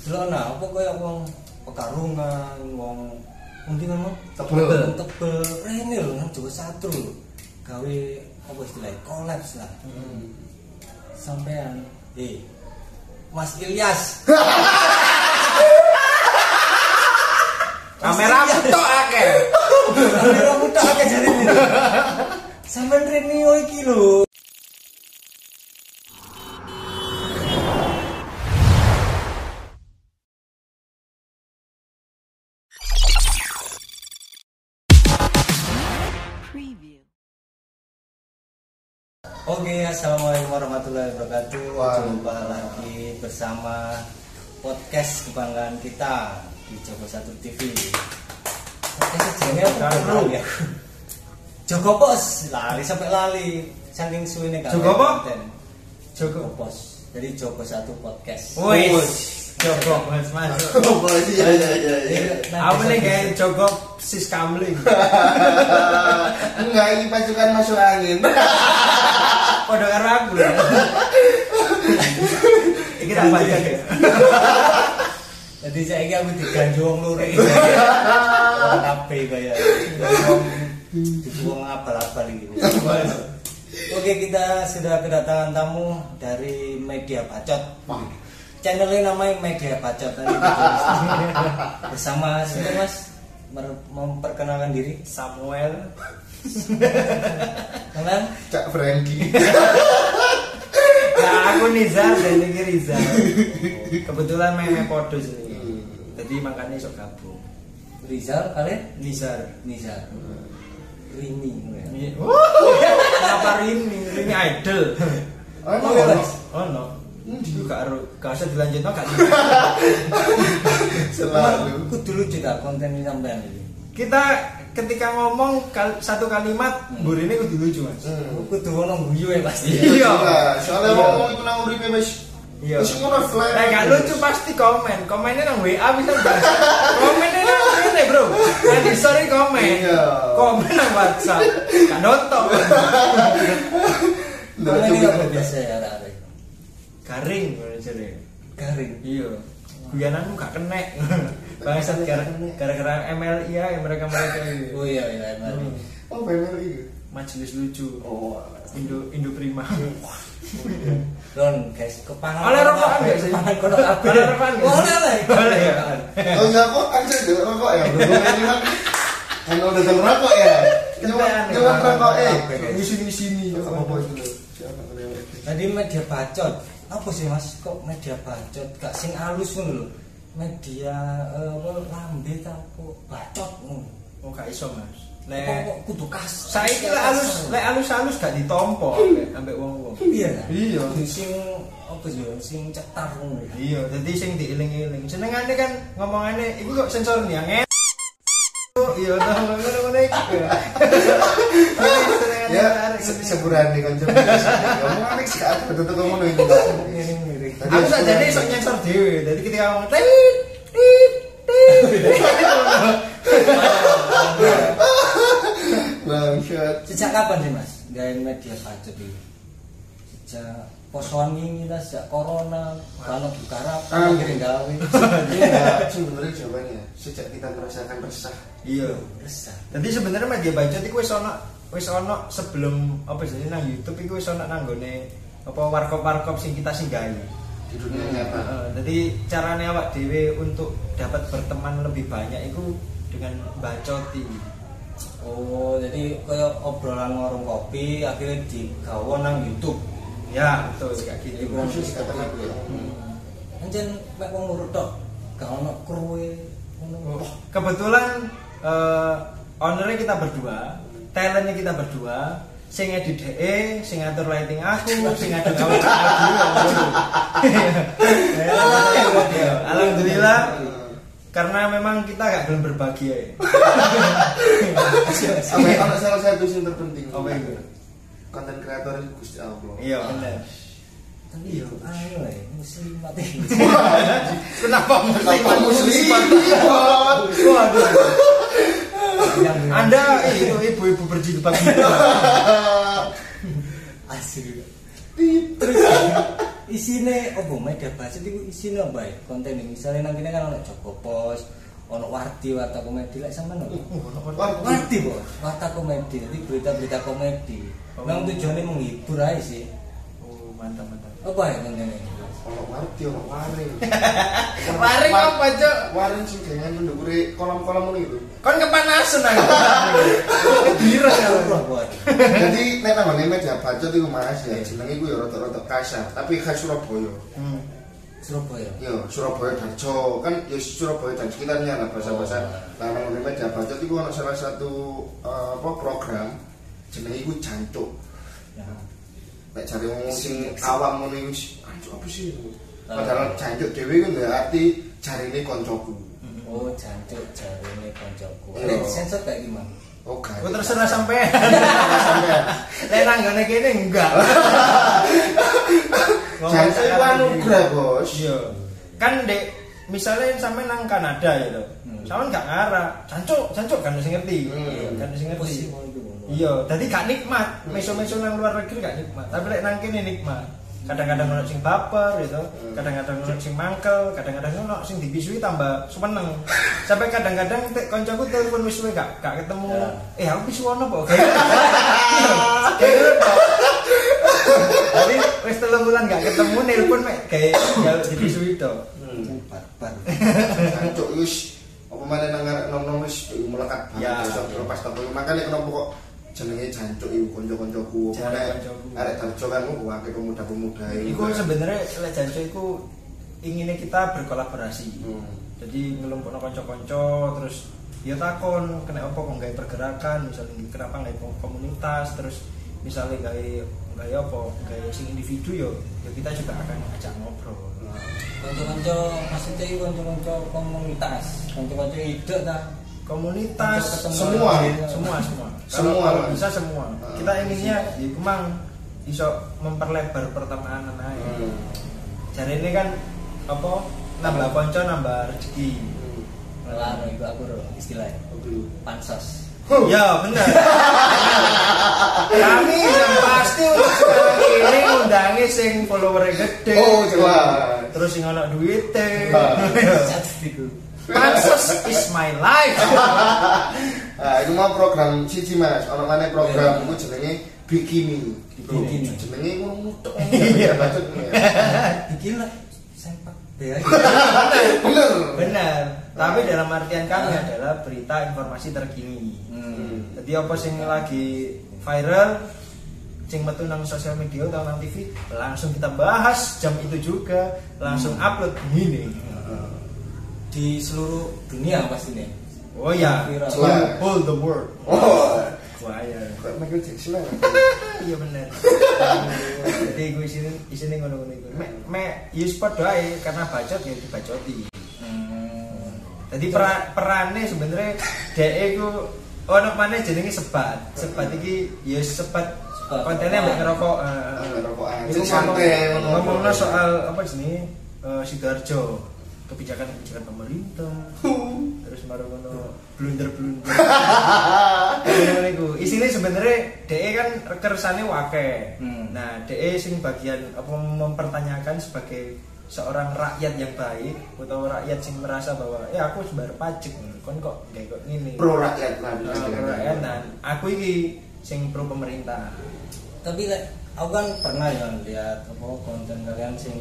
Delok nah apa kaya wong pekarungan, wong Mungkin ngono Tebel. tebel rene lho nang Jawa Satu lho. Gawe apa istilahnya kolaps lah. Sampean eh Mas Ilyas. Kamera tok akeh. Kamera mutak akeh jare ini. Sampean Renio iki lho. Oke, assalamualaikum warahmatullahi wabarakatuh. Jumpa lagi bersama podcast kebanggaan kita di Joko Satu TV. Podcast jenenge apa ya? Joko Pos, lali sampai lali. Saking suwene gak Joko apa? konten. Joko. Joko Pos. Jadi Joko Satu Podcast. Wis. Jogok Mas masuk. Oh, polisi ya ya ya. ya. Nah, Apa nih kayak jogok sis kamling. Enggak, ini pasukan masuk angin. Padha karo aku lho. Iki tak ya. Jadi saya ini aku diganju wong lurik. Wong kabeh kaya. Wong abal-abal iki. Oke, kita sudah kedatangan tamu dari Media Bacot. Channelnya namanya Media Bacot tadi. Bersama siapa Mas? Mer- Memperkenalkan diri. Samuel. Kenal? Cak Frankie. Nah, aku Nizar dan ini Rizal. Kebetulan meme podo sini. Jadi makanya sok gabung. Rizal, kalian? Nizar. Nizar. Rini. Ini- Kenapa Rini? Rini idol. Oh, emang Mas. Oh no. Itu gak ero, gak usah dilanjut no, gak Selalu. Kudu lucu tak konten ini sampean ini. Kita ketika ngomong kal- satu kalimat, Hmm. ini kudu lucu mas. Hmm. Kudu ono guyu ya pasti. Iya. Juga, Soalnya Iya. ngomong iku nang uripe wis. Iya. Wis ngono flat. Nah, gak lucu pasti komen. Komennya nang WA bisa bahas. Komennya nang ini bro. Nanti sorry komen. Iya. Komen nang WhatsApp. Gak nonton. Apa biasa ya Garing. jadi. Garing. Iya. Guyananmu gak kena. Bangsat gara- gara-gara MLI ya mereka mereka ini. Oh iya iya iya. Hmm. Oh, iki. Majelis lucu. Oh. Indo Indo Prima. Don guys, kepangan. Oleh rokokan nggak sih? Kepangan kono kabeh. Oleh rokokan nggak lah. Boleh ya? Oh, enggak kok kan saya dulu rokok ya. Berhubung ini kan kan udah dalam rokok ya. Ya. rokok eh. Guys. Di sini sini apa apa itu. Siapa? Tadi media bacot. Apa sih Mas? Kok media bacot? Gak sing alus ngono lho. Media eh, apa lambe ta bacot ngono. Oh gak iso mas. Lek kudu kas. Saiki lek halus, lek halus-halus gak ditompo ambek ambek wong-wong. Iya. Iya. Sing apa sih? Sing cetar ngono ya. Iya, dadi sing diiling-iling. Senengane kan ngomongane iku kok sensor nih angin. Iya, ngono-ngono iku. Ya. seburan nih kan coba. Ngomong aneh sih betul betul ngomong itu. Miring-miring. Tadi Aku sakjane nih. iso nyensor dhewe. Dadi ketika ngomong tit tit Bangsat. Sejak kapan sih Mas? Gawe media bacot ini? Sejak posoan ini lah, sejak corona, kalau buka rapat, Ah. akhirnya gawe. Iya, sebenarnya jawabannya sejak kita merasakan resah. Iya. Resah. Jadi sebenarnya media iku wis ono wis ono sebelum apa sih nang YouTube iku wis ono nanggone apa warkop-warkop sing kita singgahi. di dunia nyata. Heeh, jadi caranya awak dhewe untuk dapat berteman lebih banyak itu dengan bacoti. Oh, jadi kayak obrolan warung kopi akhirnya digawa nang YouTube. Ya, betul kayak gitu. Kan Khusus kata aku ya. Hmm. Anjen mek wong urut tok, gak ono kruwe ngono. Oh, Kebetulan eh ownernya kita berdua, talentnya kita berdua, sing edit DE, sing ngatur lighting aku, sing ngatur kamu aku. Ya, Alhamdulillah karena memang kita gak belum berbagi ya. Sampai kalau salah satu yang terpenting. Apa itu? Konten kreator itu Gusti Allah. Iya benar. Tapi yo ayo lah, muslimat ini. Kenapa Apa muslim? Waduh. Yang Anda itu ibu-ibu berjilbab gitu. asli. Tit. Terus isine opo media budget iku isine apa ya konten ini misalnya nang kene kan ono Joko Pos ono Warti Warta Komedi lek sampean ono Wah, Warti bos Warta Komedi jadi berita-berita komedi Oh. nang tujuannya menghibur aja sih Oh, mantap mantap. apa ya konten ini ono ngerti ono waring. Waring apa, Cuk? Waring sing dengan mendukuri kolam-kolam ngono itu. Kon kepanasan aku. Kebiran ya. Jadi nek nang ngene media bacot iku Mas ya jenenge iku ya rada-rada kasar, tapi khas Surabaya. Hmm. Surabaya Yo, Surabaya Darjo kan ya Surabaya dan sekitarnya lah bahasa-bahasa. Nang ngene media bacot iku ono salah satu eh, apa program jenenge iku jancuk. ya Nek cari wong sing awam ngono iku jancuk apa sih? Ah. Padahal jancuk dhewe iku ndak arti jarine koncoku. oh jancuk jarene koncoku Iya. Lek sensor kayak gimana Oh, gak. Aku terserah sampean. sampean. Lek nanggone kene enggak. Jancuk iku anugerah, Bos. Iya. Kan dek misalnya sampe nang Kanada ya lho. Hmm. Sampean gak ngarah. Cancuk, cancuk kan sing ngerti. Hmm. Kan sing ngerti. Iya, tadi gak nikmat. Meso-meso nang luar negeri gak nikmat. Tapi lek nang kene nikmat. Kadang-kadang ono sing baper gitu, kadang-kadang ono sing mangkel, kadang-kadang ono sing dipisui tambah seneng. Sampai kadang-kadang tek kancaku telepon wis suwe gak gak ketemu. Eh aku pisu ono po. Kayak kayak Pak. Jadi wis telung bulan gak ketemu nelpon mek kayak jaluk dipisui to. Hmm. barbar Jancuk wis apa mana nang ngarep nom-nom wis melekat Ya. banget iso lepas tanpa makane kenapa kok jenenge jancuk iku kanca-kancaku Jancuk arek Darjo kan kok akeh pemuda-pemuda Iku sebenarnya lek janjo iku inginnya kita berkolaborasi. Hmm. Jadi ngelumpukno kanca-kanca terus ya takon kena apa kok gawe pergerakan misalnya kenapa gawe komunitas terus misalnya gawe gawe apa gawe sing individu yo ya kita juga akan ajak ngobrol. konco-konco maksudnya iku konco-konco komunitas konco-konco ide ta Komunitas semua. semua semua kalau, Semua, kalau bisa semua Ah. kita inginnya ya kemang iso memperlebar pertemanan aja Hmm. Jadi ini kan apa nambah konco nambah rezeki. Lano iku aku ro istilahnya pansos Ya benar. Kami yang pasti untuk sekarang ini undangi sing follower gede. Oh, jelas. Terus sing ana duite. Ah. Pansos is my life. Ah, itu mah program siji Mas, ono maneh program Iya. iku jenenge Bikini. Bikini. Jenenge ngono mutok. Iya. Ya. lah sempak be aja Bener. Benar. Tapi dalam artian kami adalah berita informasi terkini. hmm. Jadi apa sing lagi viral sing metu nang sosial media atau nang TV langsung kita bahas jam itu juga langsung upload gini. Di seluruh dunia pastinya Oh ya. Jelas. all the world. Oh. Waya. Kayak Michael Jackson lah. Iya bener. Jadi gue isine isine ngono-ngono iku. Me, me you spot doae karena bacot ya dibacoti. hmm. Jadi peran perannya sebenarnya DE ku ono mana jenenge sebat. Sebat iki ya sebat kontennya mbek ngerokok. eh, eh. Ngerokokan. Iku Sing santai, ngomong- ngono. ngomongnya soal apa jenenge eh, Sidoarjo kebijakan-kebijakan pemerintah terus baru ngono blunder-blunder iku. Isine sebenarnya DE kan kersane wake. Hmm. Nah, DE sing bagian apa mempertanyakan sebagai seorang rakyat yang baik atau rakyat sing merasa bahwa ya aku sebar pajak kon kok kayak kok ngene. Pro rakyat lah Nah, pro rakyat dan aku iki sing pro pemerintah. tapi like, aku kan pernah ya lihat apa konten kalian sing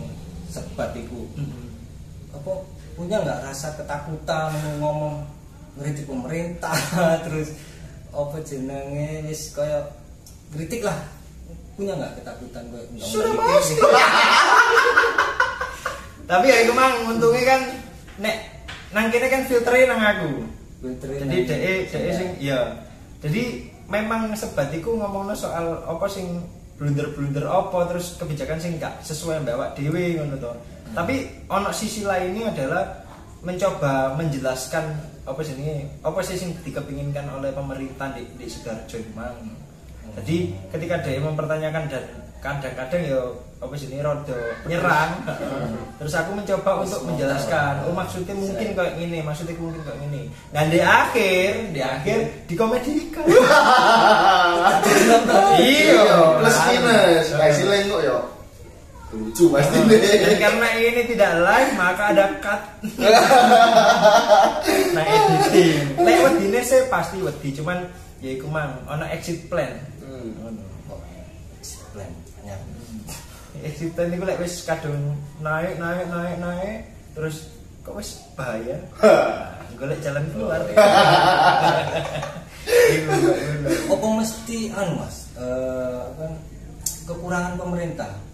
sebat iku apa punya nggak rasa ketakutan ngomong ngeritik pemerintah terus apa jenenge wis kaya kritik lah punya nggak ketakutan gue Sudah pasti. Tapi ya itu mang untungnya kan nek nang kene kan filternya nang aku. Jadi DE DE sing iya. Jadi memang sebat iku ngomongno soal apa sing blunder-blunder apa terus kebijakan sing gak sesuai mbak awak dhewe ngono to. Tapi ono sisi lainnya adalah mencoba menjelaskan apa sih ini apa sih sing dikepinginkan oleh pemerintah di, di Sidoarjo mang. Jadi ketika dia mempertanyakan dan kadang-kadang ya apa sih ini rodo nyerang terus aku mencoba untuk menjelaskan oh maksudnya mungkin kayak gini maksudnya mungkin kayak gini dan di akhir di akhir dikomedikan Iya, plus Nah, minus. nah. Hasilnya kok yo. Lucu pasti Dan deh karena ini tidak live maka ada cut. nah editing. Lek wedine sih pasti wedi cuman ya iku mang ono exit plan. Hmm. Ngono. Kok plan anyar. Exit plan iku lek wis kadung naik naik naik naik terus kok wis bahaya. Golek jalan keluar. Iku. Apa mesti anu Mas? Apa kekurangan pemerintah.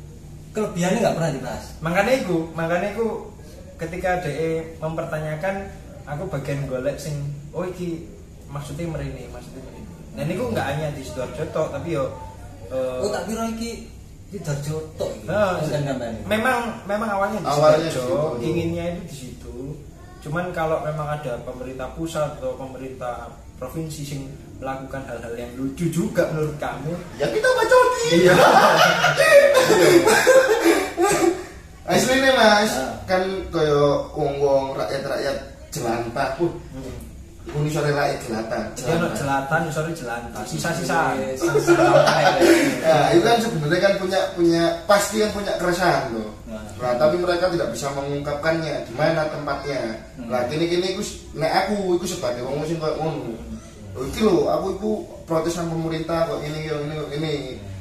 Kelebihannya nggak pernah dibahas. makanya itu makanya itu ketika DE mempertanyakan aku bagian golek sing oh iki maksudnya merini maksudnya merini. Dan itu nggak hanya di sidoarjo tok tapi yo eh, Oh tak kira iki di Darjo tok nah, gambarnya. memang memang awalnya di Sidoarjo, inginnya itu di situ. Cuman kalau memang ada pemerintah pusat atau pemerintah provinsi sing melakukan hal-hal yang lucu juga menurut kamu ya kita bacoti iya aslinya mas Ah. kan koyo wong wong rakyat rakyat jelantah pun Uni sore rakyat jelantah dia no jelatan sorry jelantah sisa-sisa sisa-sisa ya. Nah, itu kan sebenarnya kan punya punya pasti kan punya keresahan loh. Nah. Nah, tapi mereka tidak bisa mengungkapkannya di mana tempatnya. Hmm. Nah, kini kini aku nek aku aku sebagai wong sing koyo ngono. Lho iki lho, aku iku protesan pemerintah kok ini kok ini kok ini.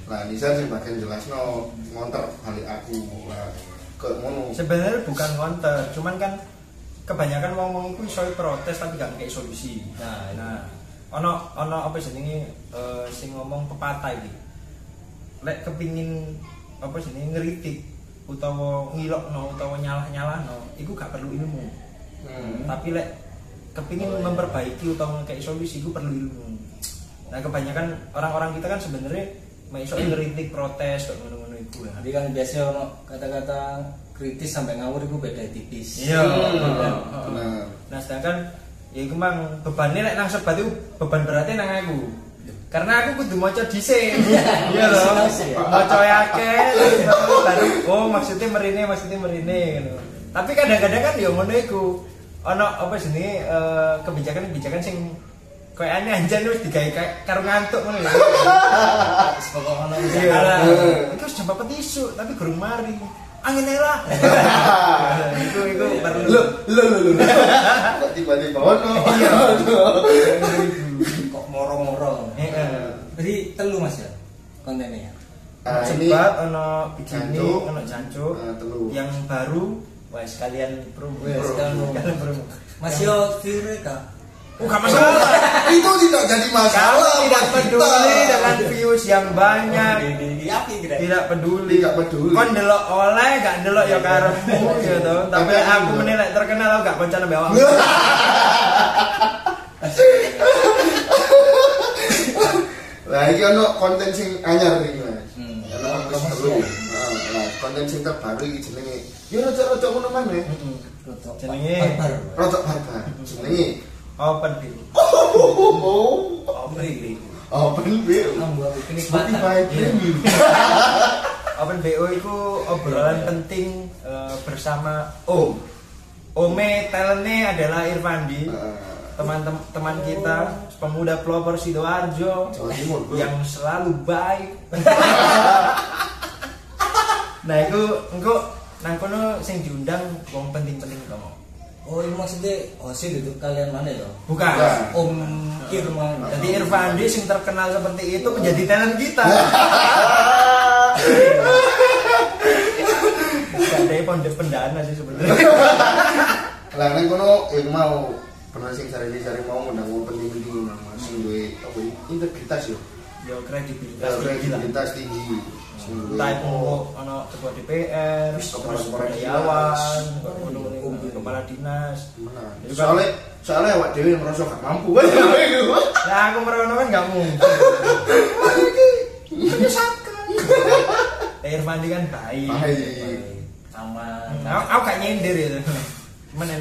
Nah, Nizar sing bagian jelasno ngonter balik aku. Nah, ngono. sebenarnya bukan counter cuman kan kebanyakan wong wong itu iso protes tapi gak kayak solusi Nah, itu. nah ono ono apa jenenge eh, sing ngomong pepatah iki lek kepingin apa jenenge ngeritik utawa ngilokno utawa nyalah-nyalahno iku gak perlu ilmu Hmm. tapi lek kepingin Oh, iya. memperbaiki utawa kayak solusi iku perlu ilmu nah kebanyakan orang-orang kita kan sebenarnya iso ngeritik protes kok Jadi kan biasanya ono kata-kata kritis sampai ngawur itu beda tipis. Iya. Benar. Nah sedangkan ya iku mang bebannya nek nang sebat itu beban beratnya nang aku. Karena aku kudu maca dhisik. Iya ya. Maca akeh terus baru oh maksudnya merine maksudnya merine gitu. Tapi kadang-kadang kan ya ngono iku. Ono apa jenenge eh, kebijakan-kebijakan sing koyo aneh anjan wis digawe kayak karo ngantuk ngono ya. Pokok ono Iya. Itu wis jam isu tapi gurung mari. Angin ae lah. Iku iku. Lo lo lo lo. Kok tiba-tiba ono. Iya. kok moro-moro. Heeh. Jadi telu Mas ya kontennya. Ah, ini Cepat ono bikini, Jancuk. ono jancuk. Ah. Yang baru wah sekalian promo. Sekalian promo. Mas yo kak. Gak masalah. itu tidak jadi Kamu masalah tidak buat peduli kita. dengan views yang banyak. Iya. Tidak peduli. Tidak peduli. Kon delok oleh gak delok ya karepmu gitu. Tapi Tapi aku menilai terkenal aku gak mbek awakmu. Lah iki ono konten sing anyar iki Mas. Hmm. Ono wis telu. Nah, lah konten sing terbaru iki jenenge yo rada-rada ngono maneh. Rotok Jenenge barbar. Rada barbar. Jenenge Open view. Oh, Open view. Open View. Nambah kenikmatan. Spotify Premium. Open BO itu obrolan penting eh, bersama Om. Ome talentnya adalah Irfandi, teman-teman teman kita pemuda pelopor sidoarjo yang selalu baik. nah itu engko nang kono sing diundang wong penting-penting kamu. Oh ini maksudnya Osil itu kalian mana ya? Bukan. Bukan. Om Kirman. Jadi Irfandi sing terkenal seperti itu menjadi talent kita. Gak ada pondok pendana sih sebenarnya. Lah nang kono eh mau pernah sing cari-cari mau ngundang wong penting-penting nang Mas sing duwe apa ini? integritas yo. Yo kredibilitas Ya, tinggi Entah itu ono ketua DPR, Terus budayawan, kepala dinas. Jadi kan- Soalnya soalnya awak dhewe ngerasa gak mampu. Nah aku merono kan gak mungkin. Menyesatkan. Irfandi kan baik. Baik. Aman. Aku, aku gak nyindir ya. Cuman ae.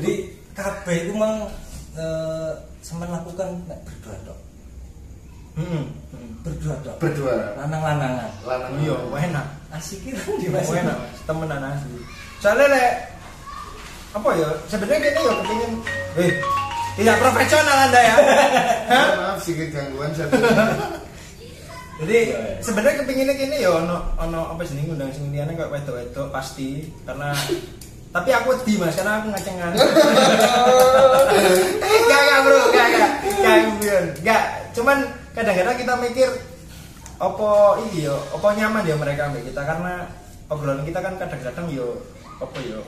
Jadi KB itu memang eh, sama lakukan nek berdua dok. Heeh. heeh. Berdua dok. Berdua. Lanang-lanangan. Lanang. Iya, enak. Asik kan di mas. temenan asli. Soalnya lek apa ya sebenarnya kita ya kepingin eh tidak profesional anda ya Hah? Maaf sedikit gangguan. Jadi sebenarnya kepinginnya gini ya ono ono apa sih ngundang sing liyane kok wedok-wedok pasti karena tapi aku di mas karena aku ngacengan. Gak gak bro, gak gak gak. Cuman kadang-kadang kita mikir opo iya, opo nyaman ya mereka ambek kita karena obrolan kita kan kadang-kadang yo apa yo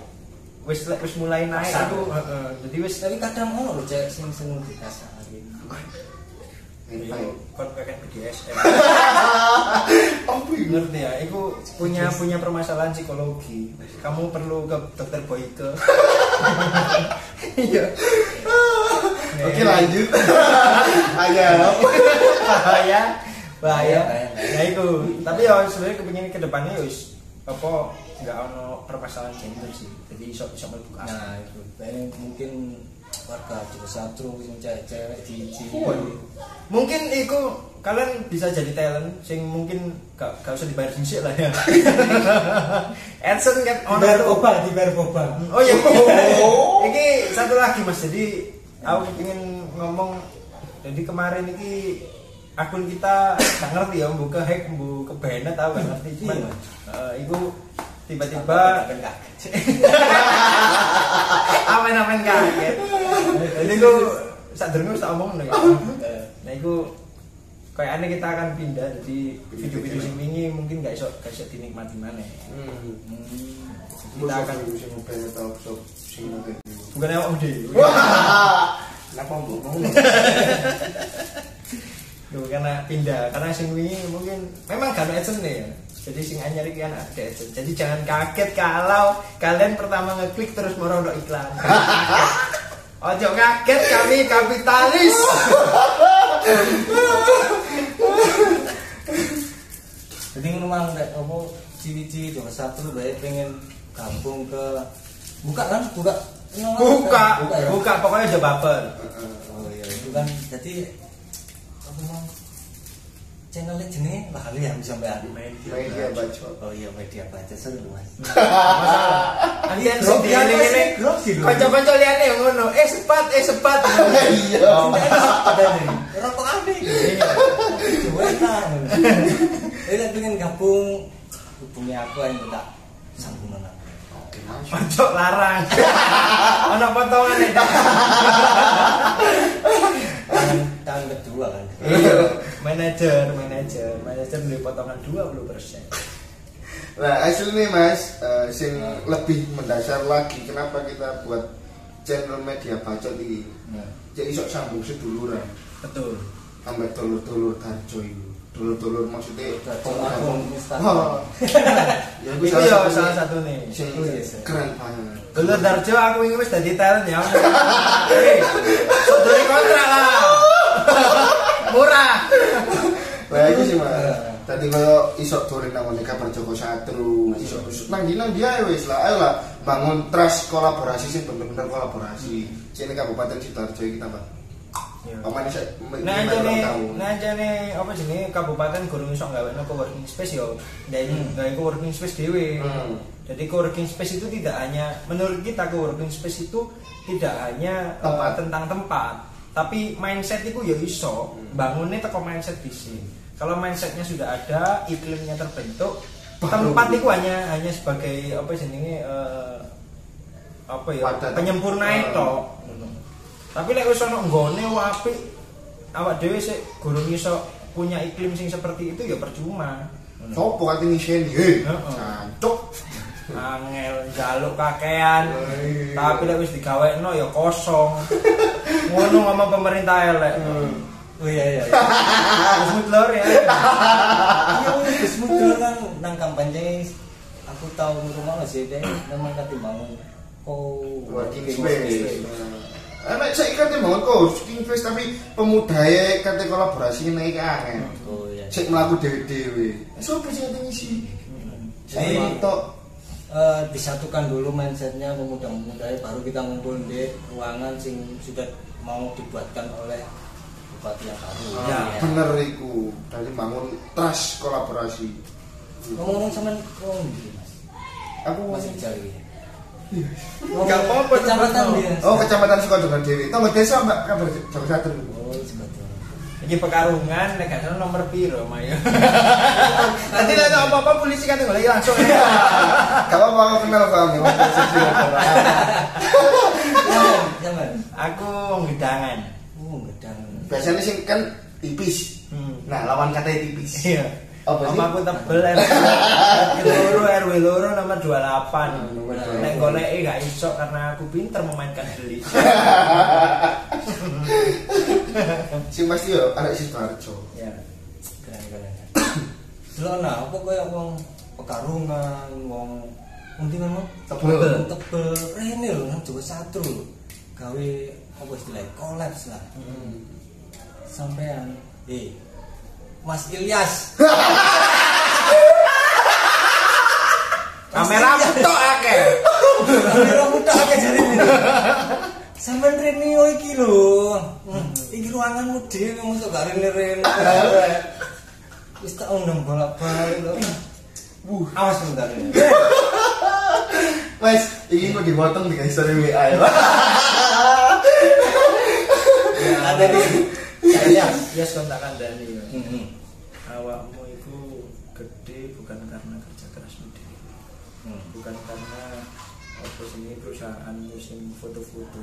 wis wis mulai naik Kasar. aku heeh. jadi wis Tapi kadang ono lho cewek sing sing dikasari. Iya. kon kakek BDSM. Apa ngerti ya itu punya punya permasalahan psikologi kamu perlu ke dokter Boyke iya Oke lanjut. Ayo. bahaya bahaya Bahaya, nah itu tapi ya sebenarnya kepingin ke depannya ya apa nggak ono permasalahan gender sih jadi iso iso asal. Nah, itu Kayaknya mungkin warga juga satu cewek-cewek di di mungkin itu kalian bisa jadi talent sing mungkin gak, gak usah dibayar sih lah ya Edson kan ono Dibayar boba, dibayar boba. Oh iya. Oh. Ini satu lagi Mas. Jadi aku ingin ngomong jadi kemarin ini akun kita gak ngerti ya buka hack bu ke banned tahu gak ngerti cuman Iya. eh, itu tiba-tiba apa namanya kaget jadi aku saat dulu tak omong nih nah itu kayak aneh kita akan pindah jadi video-video sing ini mungkin gak iso gak iso dinikmati mana Hmm. kita akan sing ngobeni tau sok sing ngobeni. bukan awak Wah. Kenapa ngomong? Duh, karena pindah. Karena sing wingi mungkin memang gak ada adsense nih ya jadi sing anyar iki kan ada adsense jadi jangan kaget kalau kalian pertama ngeklik terus merodok iklan. Ojo kaget kami kapitalis. Jadi memang nek apa ciwi-ciwi satu baik pengen gabung ke buka kan? Buka. Buka. ya? buka. Pokoknya aja baper oh iya. Itu kan jadi apa mau channelnya jenis lah kali yang sampai adu Media bacot. oh iya media baca seru mas. Kalian sing ini ini. grok sih, kanca-kanca liyane yang ngono. Eh sepat eh sepat. Iya. rokok aneh coba enak ini pengen gabung hubungi aku yang minta sambungan Oke, Mas. Ojo larang. Ono potongan tangan kedua kan Iya, manajer, manajer, manajer beli potongan 20 persen. Nah, hasil nih Mas, eh, sing lebih mendasar lagi kenapa kita buat channel media bacot ini. Nah. Jadi sok sambung seduluran Betul. sampai dulur-dulur tarjo itu. Dulur-dulur maksudnya Instagram. Oh. ya Itu ya salah satu nih. Oh, iya, keren banget. Dulu Darjo aku ini wis dadi talent ya. Sodori kontrak lah. Murah. Lah iki sih Mas. Tadi kalau isok dolen nang ngene kabar Joko Satru, isok isok nang nang dia lah. Ayo lah bangun trust kolaborasi sih bener-bener kolaborasi. Sini Kabupaten Sidoarjo iki tambah. Paman iki Nah aja nih, nah aja nih, apa nih kabupaten gurung iso nggak no coworking space yo, dari Hmm. dari coworking space dewe. Hmm. Jadi coworking space itu tidak hanya menurut kita coworking space itu tidak hanya eh, Tempat. tentang tempat, tapi mindset itu ya iso Hmm. bangunnya teko mindset di sini. Kalau mindsetnya sudah ada, iklimnya terbentuk, Baru. tempat itu hanya hanya sebagai apa ini eh, apa ya Wadah. penyempurna Hmm. itu. Tapi lek wis ana nggone wapi awak dhewe sik gurung iso punya iklim sing seperti itu ya percuma. Sopo kate ngiseni? Hei, Heeh. cancuk. Angel jaluk kakean. Tapi lek wis digawekno ya kosong. Ngono ngomong pemerintah elek. oh iya iya Terus lor ya. iya muncul kan nang kampanye aku tahu rumah sih deh memang kati bangun ko Working space. Anak saya kate bangun kok working space tapi pemudaya kate kolaborasi naik angin. oh iya Cek melaku dewe-dewe. Sopo sing kate ngisi? Jadi- Jadi Eh, disatukan dulu mindsetnya pemuda-pemuda baru kita ngumpul di ruangan sing sudah mau dibuatkan oleh bupati yang baru Ya, Ya. bener iku. Dari bangun trust kolaborasi. ngomong-ngomong sama oh, gitu, mas Aku masih cari Gak apa-apa, kecamatan dia Oh, kecamatan Sukodono Dewi. Tonggo desa Mbak kabar Joko Satru. Iki pekarungan nek gak nomor piro Mayo. Nanti lek ada apa-apa polisi kan golek langsung. Gak apa-apa aku kenal kamu. Jangan. Aku wong gedangan. Oh, gedang. Biasanya sih kan tipis. Hmm. Nah, lawan katanya tipis. Iya. Apa sih? Aku tebel RW loro RW loro nomor 28. nomor 28. Nek golek gak iso karena aku pinter memainkan delik. Sing pasti yo ada Sidoarjo. ya. Keren keren. Delok nah, apa kaya wong pekarungan, wong Nanti memang Tebel. tebel rene lho nang Jawa Satu lho. Gawe apa istilahnya kolaps lah. Sampean eh Mas Ilyas. Kamera tok akeh. Kamera muda akeh jare rene yo iki lho. Hmm, Iki ruanganmu dhewe mosok gak rene-rene. Wis tak undang bolak-balik lho. Wuh, awas bentar. Mas, ini mau dipotong di dari WA ya. Ada di Ya, ya kontak kandani. ya. Hmm. Awakmu itu gede bukan karena kerja kerasmu dhewe. Hmm. bukan karena apa sini perusahaan musim foto-foto.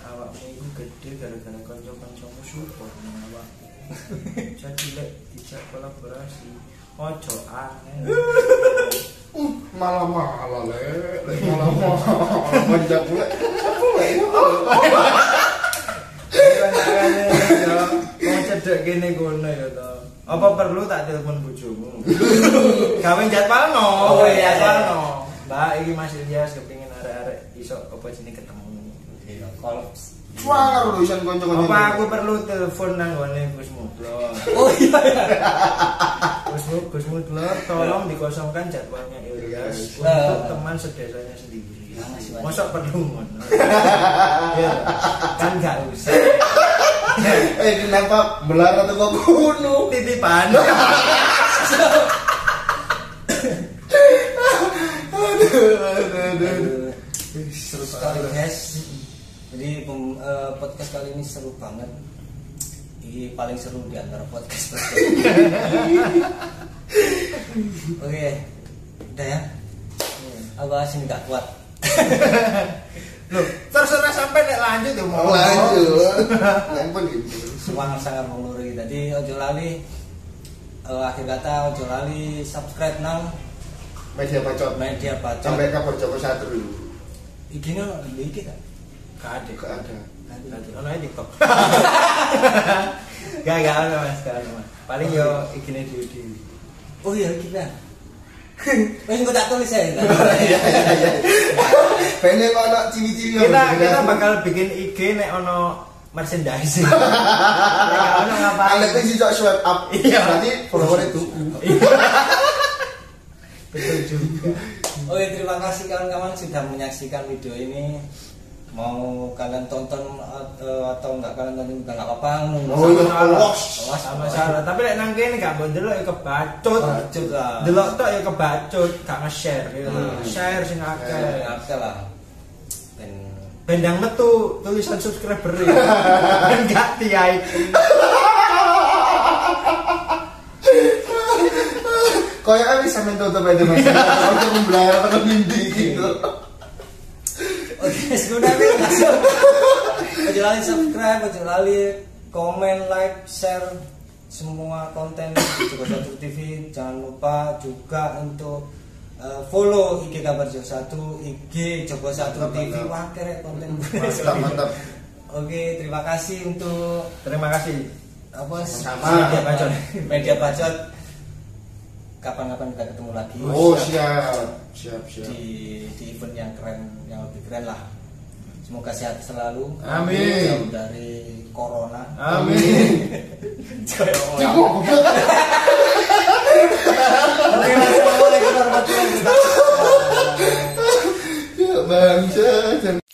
Awakmu itu gede gara-gara kanca-kancamu support nang awakmu. Jadi lek dijak kolaborasi ojo aneh. Uh, malah malah le, le malah malah manja pula. mau cedek gini kono ya to apa perlu tak telepon bojomu gawe jadwal no Oh, iya, jadwal iya. no mbak iki Mas Ilyas kepengin arek-arek iso apa jenenge ketemu Iya, kolaps. Wah, lu isan konco-konco. Apa aku perlu telepon nang gone Gus Mutlor? Oh iya. Gus Mu- Gus Mutlor tolong dikosongkan jadwalnya Ilyas Nah. untuk teman sedesanya sendiri. Mosok perlu ngono. Ya, kan gak usah. Eh, kenapa melarat atau kok kuno? Titipan. seru sekali guys. Jadi pem- eh, podcast kali ini seru banget. Ini paling seru di antara podcast. Oke, udah ya. Aku asing nggak kuat. Loh, terserah sampai nek lanjut ya mau. Lanjut. Nempel gitu. Semangat sangat mengeluri. Jadi ojo lali. eh, akhir kata ojo lali subscribe nang Media bacot. media baca. Sampai kabar Joko satu dulu. Iki no di iki kan. Gak ada. Gak ada. Ono ae TikTok. Gak gak ono Mas, gak ono Mas. Paling yo ikine dhewe-dhewe. Oh iya kita. Wes engko tak tulis ya. Iya, iya, iya. Kok ciwi-ciwi. Kita kita bakal bikin IG nek ono merchandising. Nek ono ngapain? Alek sih sok swipe up. Iya. Berarti followernya tuku. Betul juga. Oke, terima kasih kawan-kawan sudah menyaksikan video ini. Mau kalian tonton atau, atau enggak kalian tonton juga enggak apa-apa. Oh, iya. Awas, Sama salah. Tapi lek nang kene gak mbok delok ya kebacut. Kebacut lah. Delok tok ya kebacut, gak nge-share gitu. Hmm. Share sing akeh. oke lah. Ben Bendang metu tulisan subscriber ya. Dan gak tiai. Kayak bisa mentutup aja mas. Untuk membelayar atau mimpi gitu. Oke, sebenarnya. Ojo lali subscribe, ojo lali komen, like, share semua konten Joko Satu TV. Jangan lupa juga untuk eh, follow IG Kabar Joko Satu, IG Joko Satu TV. Wah, keren konten gue. Mantap, mantap. Oke, terima kasih untuk Terima kasih. apa Sama-sama. media bacot. Media bacot kapan-kapan kita ketemu lagi. Oh siap, siap, siap. siap. Di, di event yang keren, yang lebih keren lah. Semoga sehat selalu. Amin. Jauh dari corona. Amin. Cukup. Assalamualaikum warahmatullahi